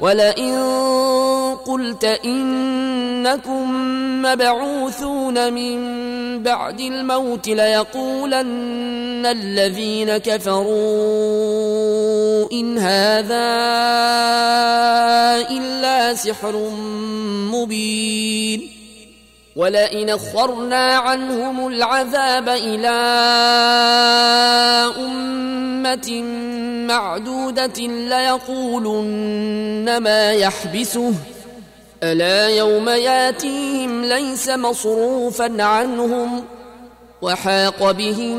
ولئن قلت إنكم مبعوثون من بعد الموت ليقولن الذين كفروا إن هذا إلا سحر مبين. ولئن أخرنا عنهم العذاب إلى أمة معدودة ليقولن ما يحبسه. ألا يوم ياتيهم ليس مصروفا عنهم وحاق بهم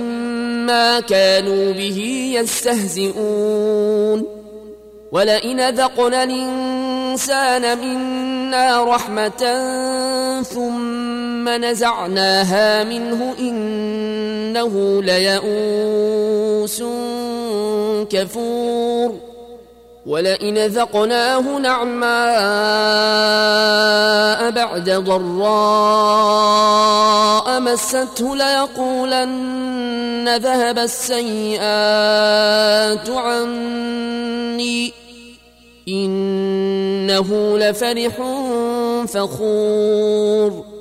ما كانوا به يستهزئون. ولئن ذقنا الإنسان منا رحمة ثم نزعناها منه إنه ليئوس كفور. ولئن ذقناه نعماء بعد ضراء مسته ليقولن ذهب السيئات عني إنه لفرح فخور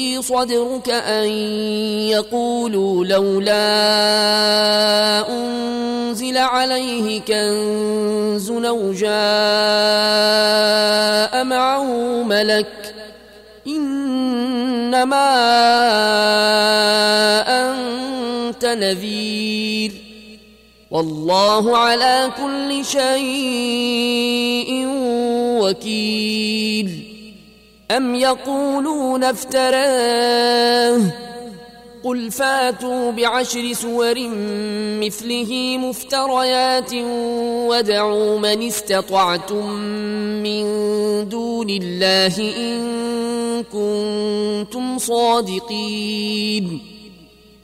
صدرك أن يقولوا لولا أنزل عليه كنز أو جاء معه ملك إنما أنت نذير والله على كل شيء وكيل أم يقولون افتراه قل فاتوا بعشر سور مثله مفتريات ودعوا من استطعتم من دون الله إن كنتم صادقين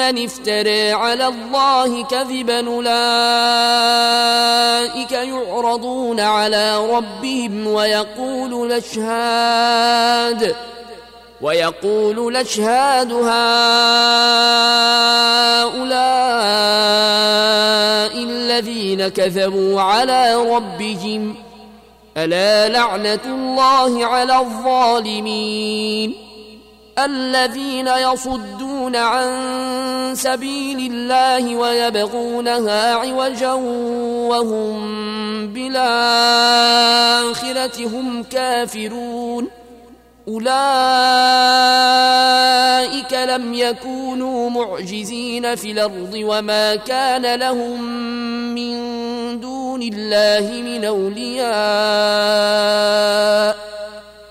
افترى على الله كذبا أولئك يعرضون على ربهم ويقول نشهاد ويقول نشهاد هؤلاء الذين كذبوا على ربهم ألا لعنة الله على الظالمين؟ الذين يصدون عن سبيل الله ويبغونها عوجا وهم بالآخرة هم كافرون. أولئك لم يكونوا معجزين في الأرض وما كان لهم من دون الله من أولياء.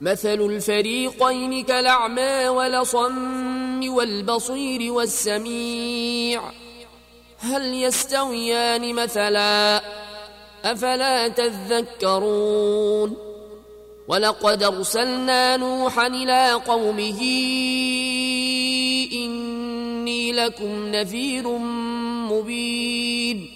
مثل الفريقين كالأعمى والصم والبصير والسميع. هل يستويان مثلا؟ أفلا تذكرون؟ ولقد أرسلنا نوحا إلى قومه إني لكم نذير مبين.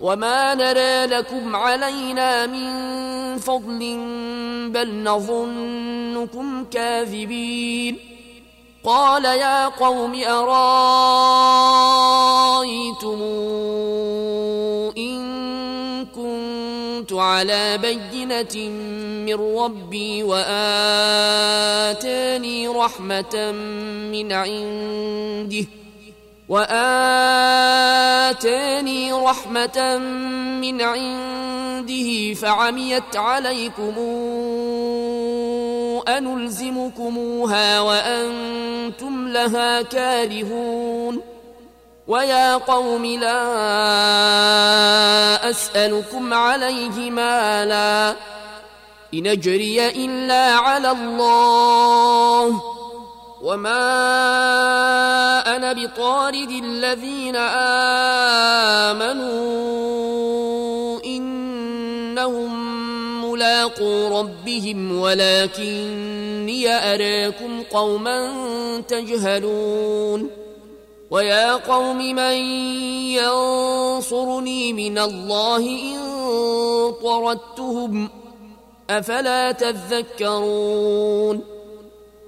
وما نرى لكم علينا من فضل بل نظنكم كاذبين قال يا قوم أرايتم إن كنت على بينة من ربي وآتاني رحمة من عنده وآتاني رحمة من عنده فعميت عليكم أنلزمكموها وأنتم لها كارهون ويا قوم لا أسألكم عليه مالا إن أجري إلا على الله وما بطارد الذين آمنوا إنهم ملاقو ربهم ولكني أراكم قوما تجهلون ويا قوم من ينصرني من الله إن طردتهم أفلا تذكرون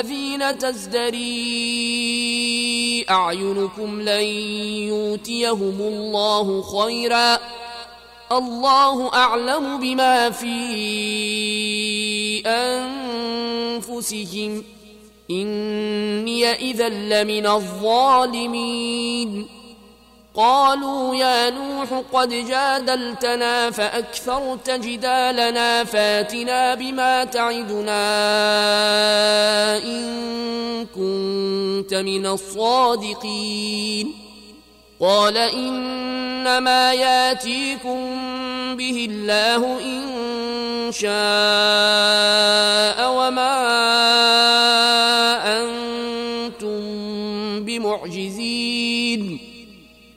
للذين تزدري أعينكم لن يؤتيهم الله خيرا الله أعلم بما في أنفسهم إني إذا لمن الظالمين قالوا يا نوح قد جادلتنا فأكثرت جدالنا فاتنا بما تعدنا إن كنت من الصادقين. قال إنما ياتيكم به الله إن شاء وما أنتم بمعجزين.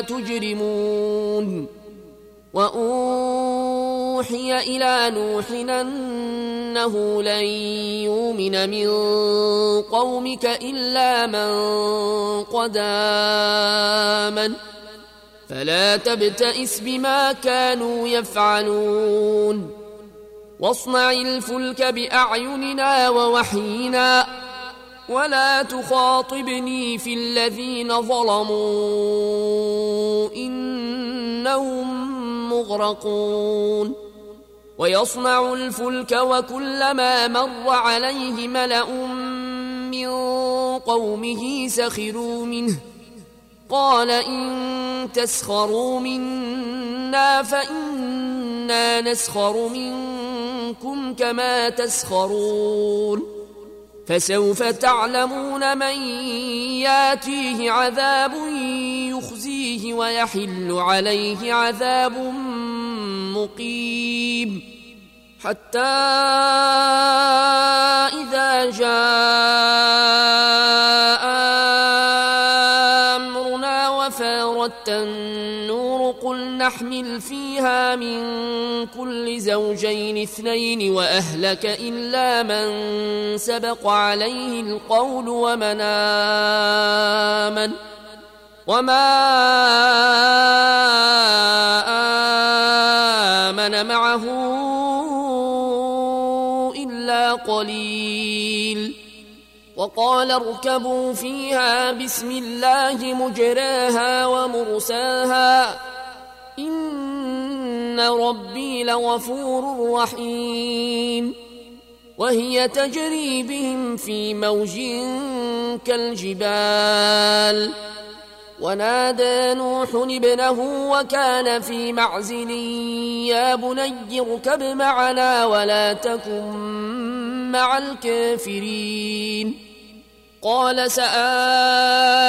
تجرمون وأوحي إلى نوح أنه لن يؤمن من قومك إلا من قد آمن فلا تبتئس بما كانوا يفعلون واصنع الفلك بأعيننا ووحينا ولا تخاطبني في الذين ظلموا إنهم مغرقون. ويصنع الفلك وكلما مر عليه ملأ من قومه سخروا منه. قال إن تسخروا منا فإنا نسخر منكم كما تسخرون. فسوف تعلمون من ياتيه عذاب يخزيه ويحل عليه عذاب مقيم. حتى إذا جاء أمرنا وفاردت النور قل نحمل فيها من كل زوجين اثنين وأهلك إلا من سبق عليه القول ومن آمن وما آمن معه إلا قليل وقال اركبوا فيها بسم الله مجراها ومرساها إن ربي لغفور رحيم وهي تجري بهم في موج كالجبال ونادى نوح ابنه وكان في معزل يا بني اركب معنا ولا تكن مع الكافرين قال سآوي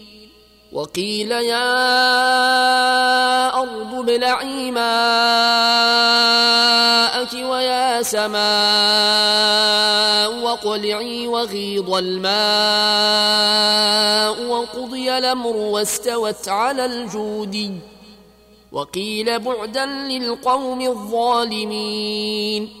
وقيل يا أرض ابلعي ماءك ويا سماء وقلعي وغيض الماء وقضي الأمر واستوت على الجود. وقيل بعدا للقوم الظالمين.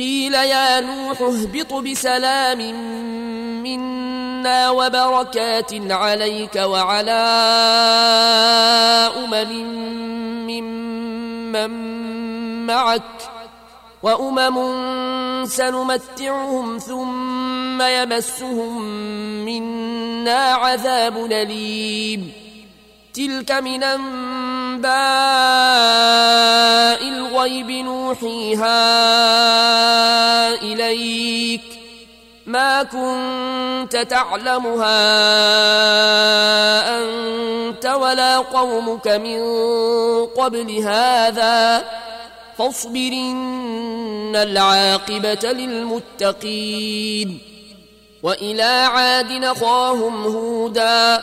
قيل يا نوح اهبط بسلام منا وبركات عليك وعلى أمم ممن معك وأمم سنمتعهم ثم يمسهم منا عذاب أليم. تلك من أنباء الغيب نوحيها إليك. ما كنت تعلمها أنت ولا قومك من قبل هذا. فاصبر إن العاقبة للمتقين. وإلى عاد نخاهم هودا.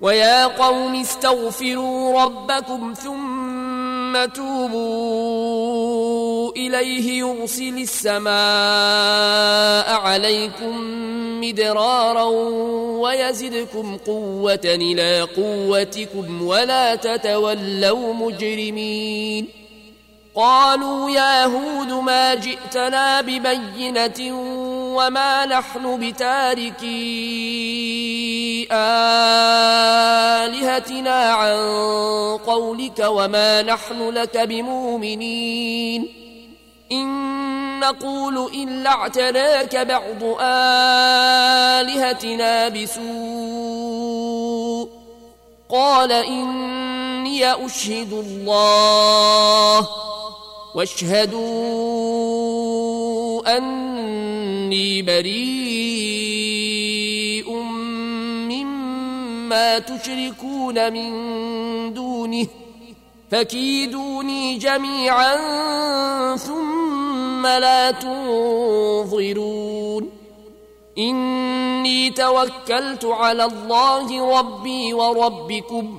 ويا قوم استغفروا ربكم ثم توبوا إليه يرسل السماء عليكم مدرارا ويزدكم قوة إلى قوتكم ولا تتولوا مجرمين قالوا يا هود ما جئتنا ببينة وما نحن بتاركي آلهتنا عن قولك وما نحن لك بمؤمنين إن نقول إلا اعتراك بعض آلهتنا بسوء قال إني أشهد الله واشهدوا أني بريء مما تشركون من دونه فكيدوني جميعا ثم لا تنظرون. إني توكلت على الله ربي وربكم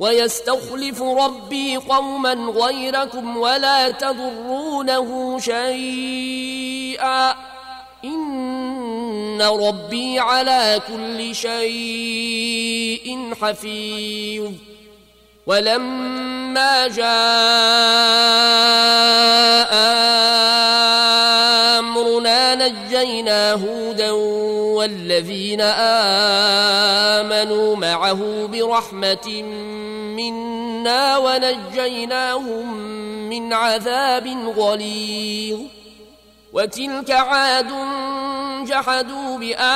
ويستخلف ربي قوما غيركم ولا تضرونه شيئا. إن ربي على كل شيء حفيظ. ولما جاء نجينا هودا والذين آمنوا معه برحمة منا ونجيناهم من عذاب غليظ. وتلك عاد جحدوا بآيات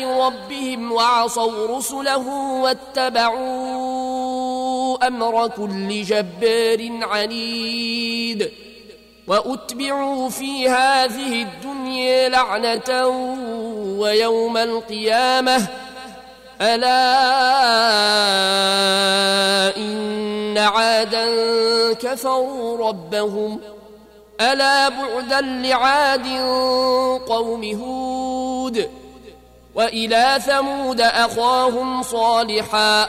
ربهم وعصوا رسله واتبعوا أمر كل جبار عنيد. وأتبعوا في هذه الدنيا لعنة ويوم القيامة. ألا إن عادا كفروا ربهم ۖ. ألا بعدا لعاد قوم هود. وإلى ثمود أخاهم صالحا.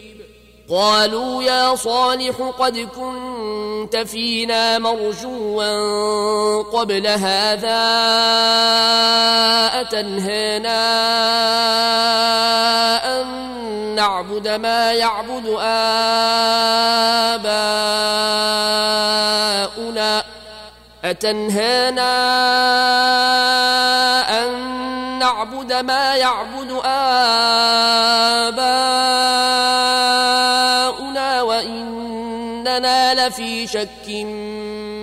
قالوا يا صالح قد كنت فينا مرجوا قبل هذا أتنهانا أن نعبد ما يعبد آباؤنا أتنهانا أن نعبد ما يعبد آباؤنا وإننا لفي شك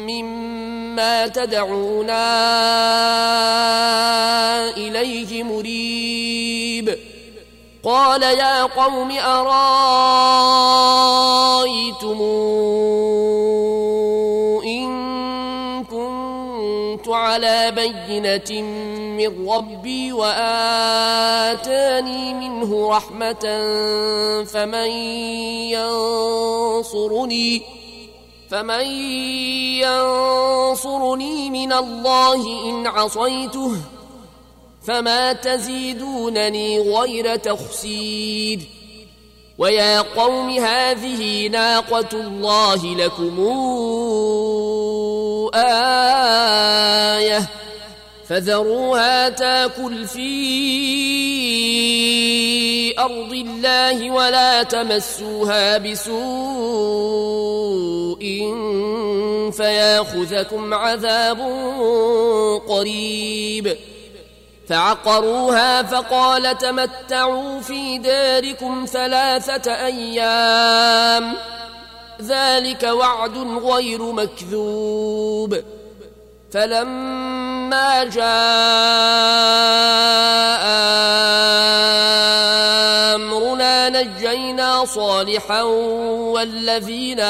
مما تدعونا إليه مريب. قال يا قوم أرأيتم على بينة من ربي وآتاني منه رحمة فمن ينصرني فمن ينصرني من الله إن عصيته فما تزيدونني غير تخسير. ويا قوم هذه ناقة الله لكم آية. فذروها تاكل في أرض الله ولا تمسوها بسوء فياخذكم عذاب قريب. فعقروها فقال تمتعوا في داركم ثلاثة أيام. ذلك وعد غير مكذوب. فلما جاء أمرنا نجينا صالحا والذين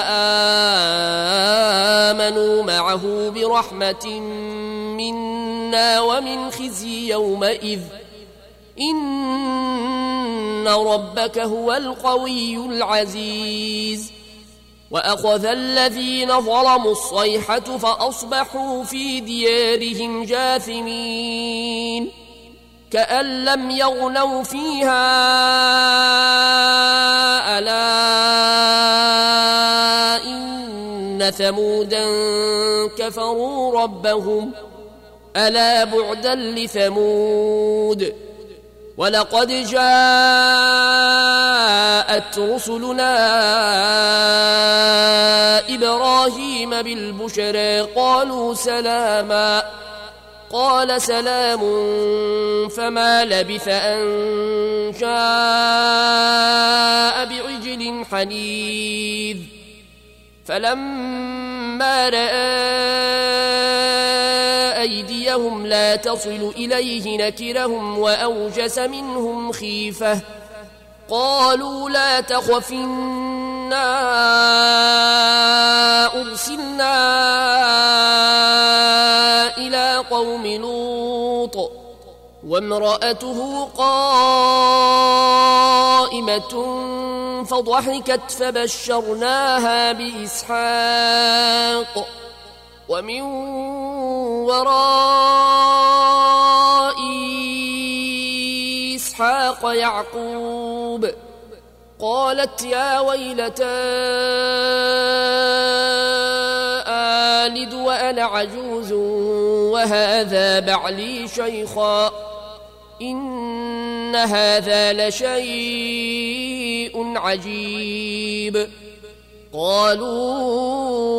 آمنوا معه برحمة منا ومن خزي يومئذ. إن ربك هو القوي العزيز. وأخذ الذين ظلموا الصيحة فأصبحوا في ديارهم جاثمين كأن لم يغنوا فيها ألا إن ثمودا كفروا ربهم ألا بعدا لثمود ولقد جاءت رسلنا إبراهيم بالبشرى قالوا سلاما قال سلام فما لبث أن جاء بعجل حنيذ فلما رأى أيديهم لا تصل إليه نكرهم وأوجس منهم خيفة. قالوا لا تخف إنا أرسلنا إلى قوم لوط. وامرأته قائمة فضحكت فبشرناها بإسحاق. ومن وراء إسحاق يعقوب قالت يا ويلتى آلد وأنا عجوز وهذا بعلي شيخا إن هذا لشيء عجيب قالوا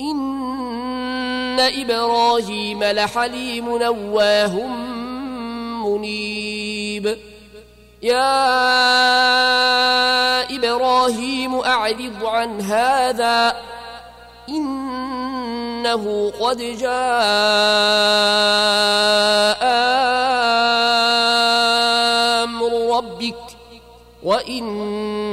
إن إبراهيم لحليم نواه منيب. يا إبراهيم أعرض عن هذا إنه قد جاء أمر ربك وإنهم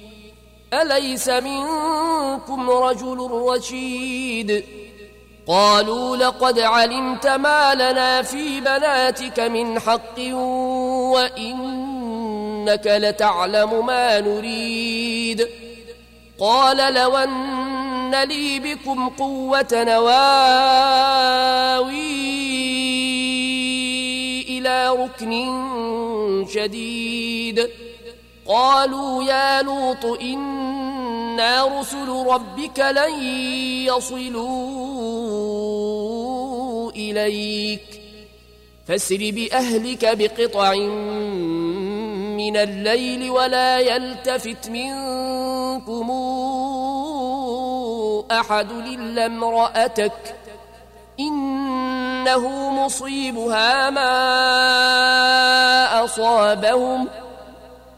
أليس منكم رجل رشيد؟ قالوا لقد علمت ما لنا في بناتك من حق وإنك لتعلم ما نريد. قال لو أن لي بكم قوة نواوي إلى ركن شديد. قالوا يا لوط إنا رسل ربك لن يصلوا إليك. فاسر بأهلك بقطع من الليل ولا يلتفت منكم أحد إلا امرأتك. إنه مصيبها ما أصابهم.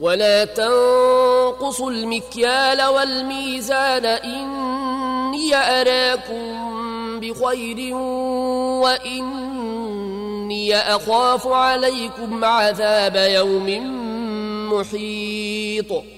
ولا تنقصوا المكيال والميزان إني أراكم بخير وإني أخاف عليكم عذاب يوم محيط.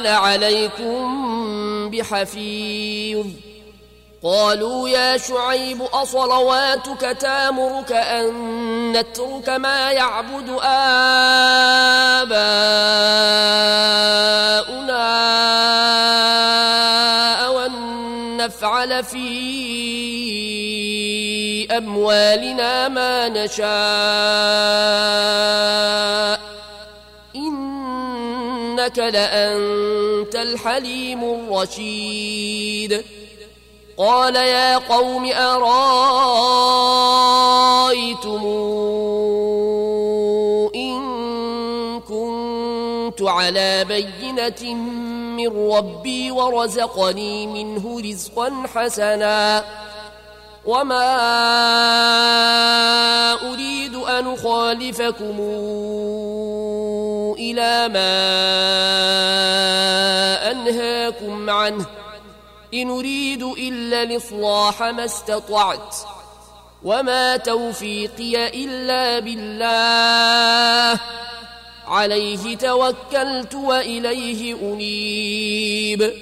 أنا عليكم بحفيظ. قالوا يا شعيب أصلواتك تامرك أن نترك ما يعبد آباؤنا أو نفعل في أموالنا ما نشاء. إنك لأنت الحليم الرشيد. قال يا قوم أرأيتم إن كنت على بينة من ربي ورزقني منه رزقا حسنا وما أريد أن أخالفكم إلى ما أنهاكم عنه إن أريد إلا الإصلاح ما استطعت وما توفيقي إلا بالله عليه توكلت وإليه أنيب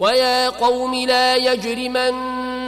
ويا قوم لا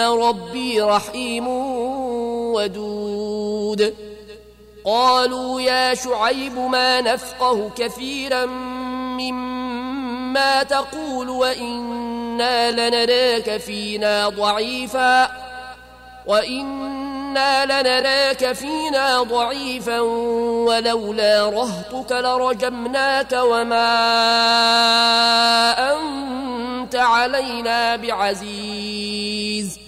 ربي رحيم ودود. قالوا يا شعيب ما نفقه كثيرا مما تقول وإنا لنراك فينا ضعيفا. وإنا لنراك فينا ضعيفا ولولا رهطك لرجمناك وما أنت علينا بعزيز.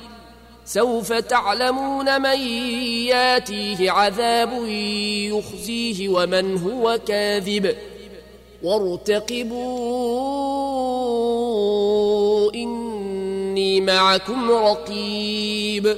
سوف تعلمون من ياتيه عذاب يخزيه ومن هو كاذب. وارتقبوا إني معكم رقيب.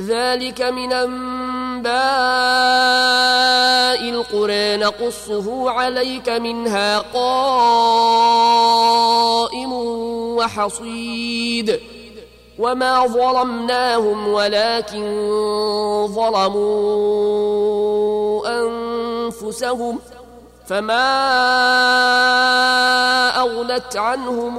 ذلك من أنباء القرى نقصه عليك منها قائم وحصيد. وما ظلمناهم ولكن ظلموا أنفسهم فما أغنت عنهم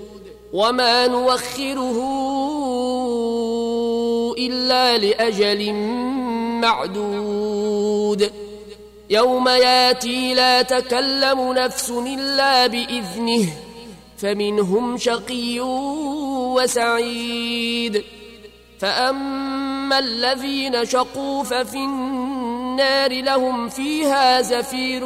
وما نوخره الا لاجل معدود يوم ياتي لا تكلم نفس الا باذنه فمنهم شقي وسعيد فاما الذين شقوا ففي النار لهم فيها زفير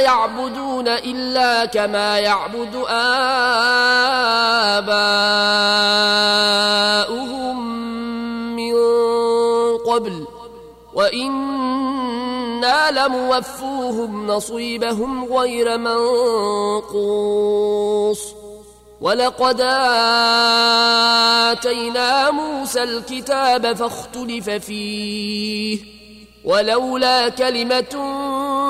يعبدون إلا كما يعبد آباؤهم من قبل. وإنا لموفوهم نصيبهم غير منقوص. ولقد آتينا موسى الكتاب فاختلف فيه. ولولا كلمة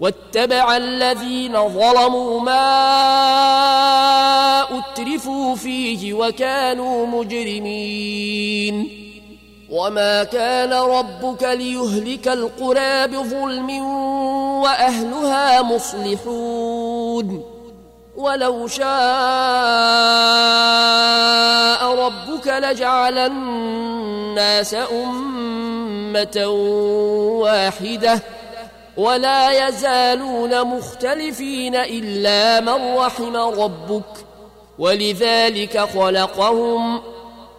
واتبع الذين ظلموا ما أترفوا فيه وكانوا مجرمين. وما كان ربك ليهلك القرى بظلم وأهلها مصلحون. ولو شاء ربك لجعل الناس أمة واحدة. ولا يزالون مختلفين إلا من رحم ربك. ولذلك خلقهم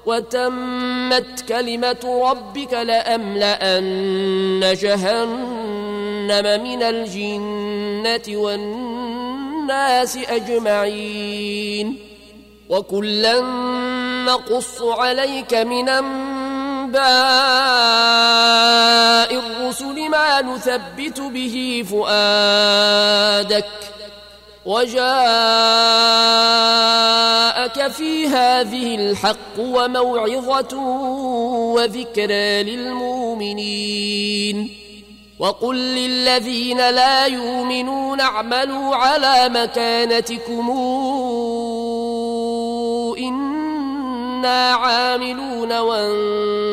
وتمت كلمة ربك لأملأن جهنم من الجنة والناس أجمعين. وكلا نقص عليك من أنباء الرسل ما نثبت به فؤادك وجاءك في هذه الحق وموعظة وذكرى للمؤمنين وقل للذين لا يؤمنون اعملوا على مكانتكم إن إنا عاملون وانتظروا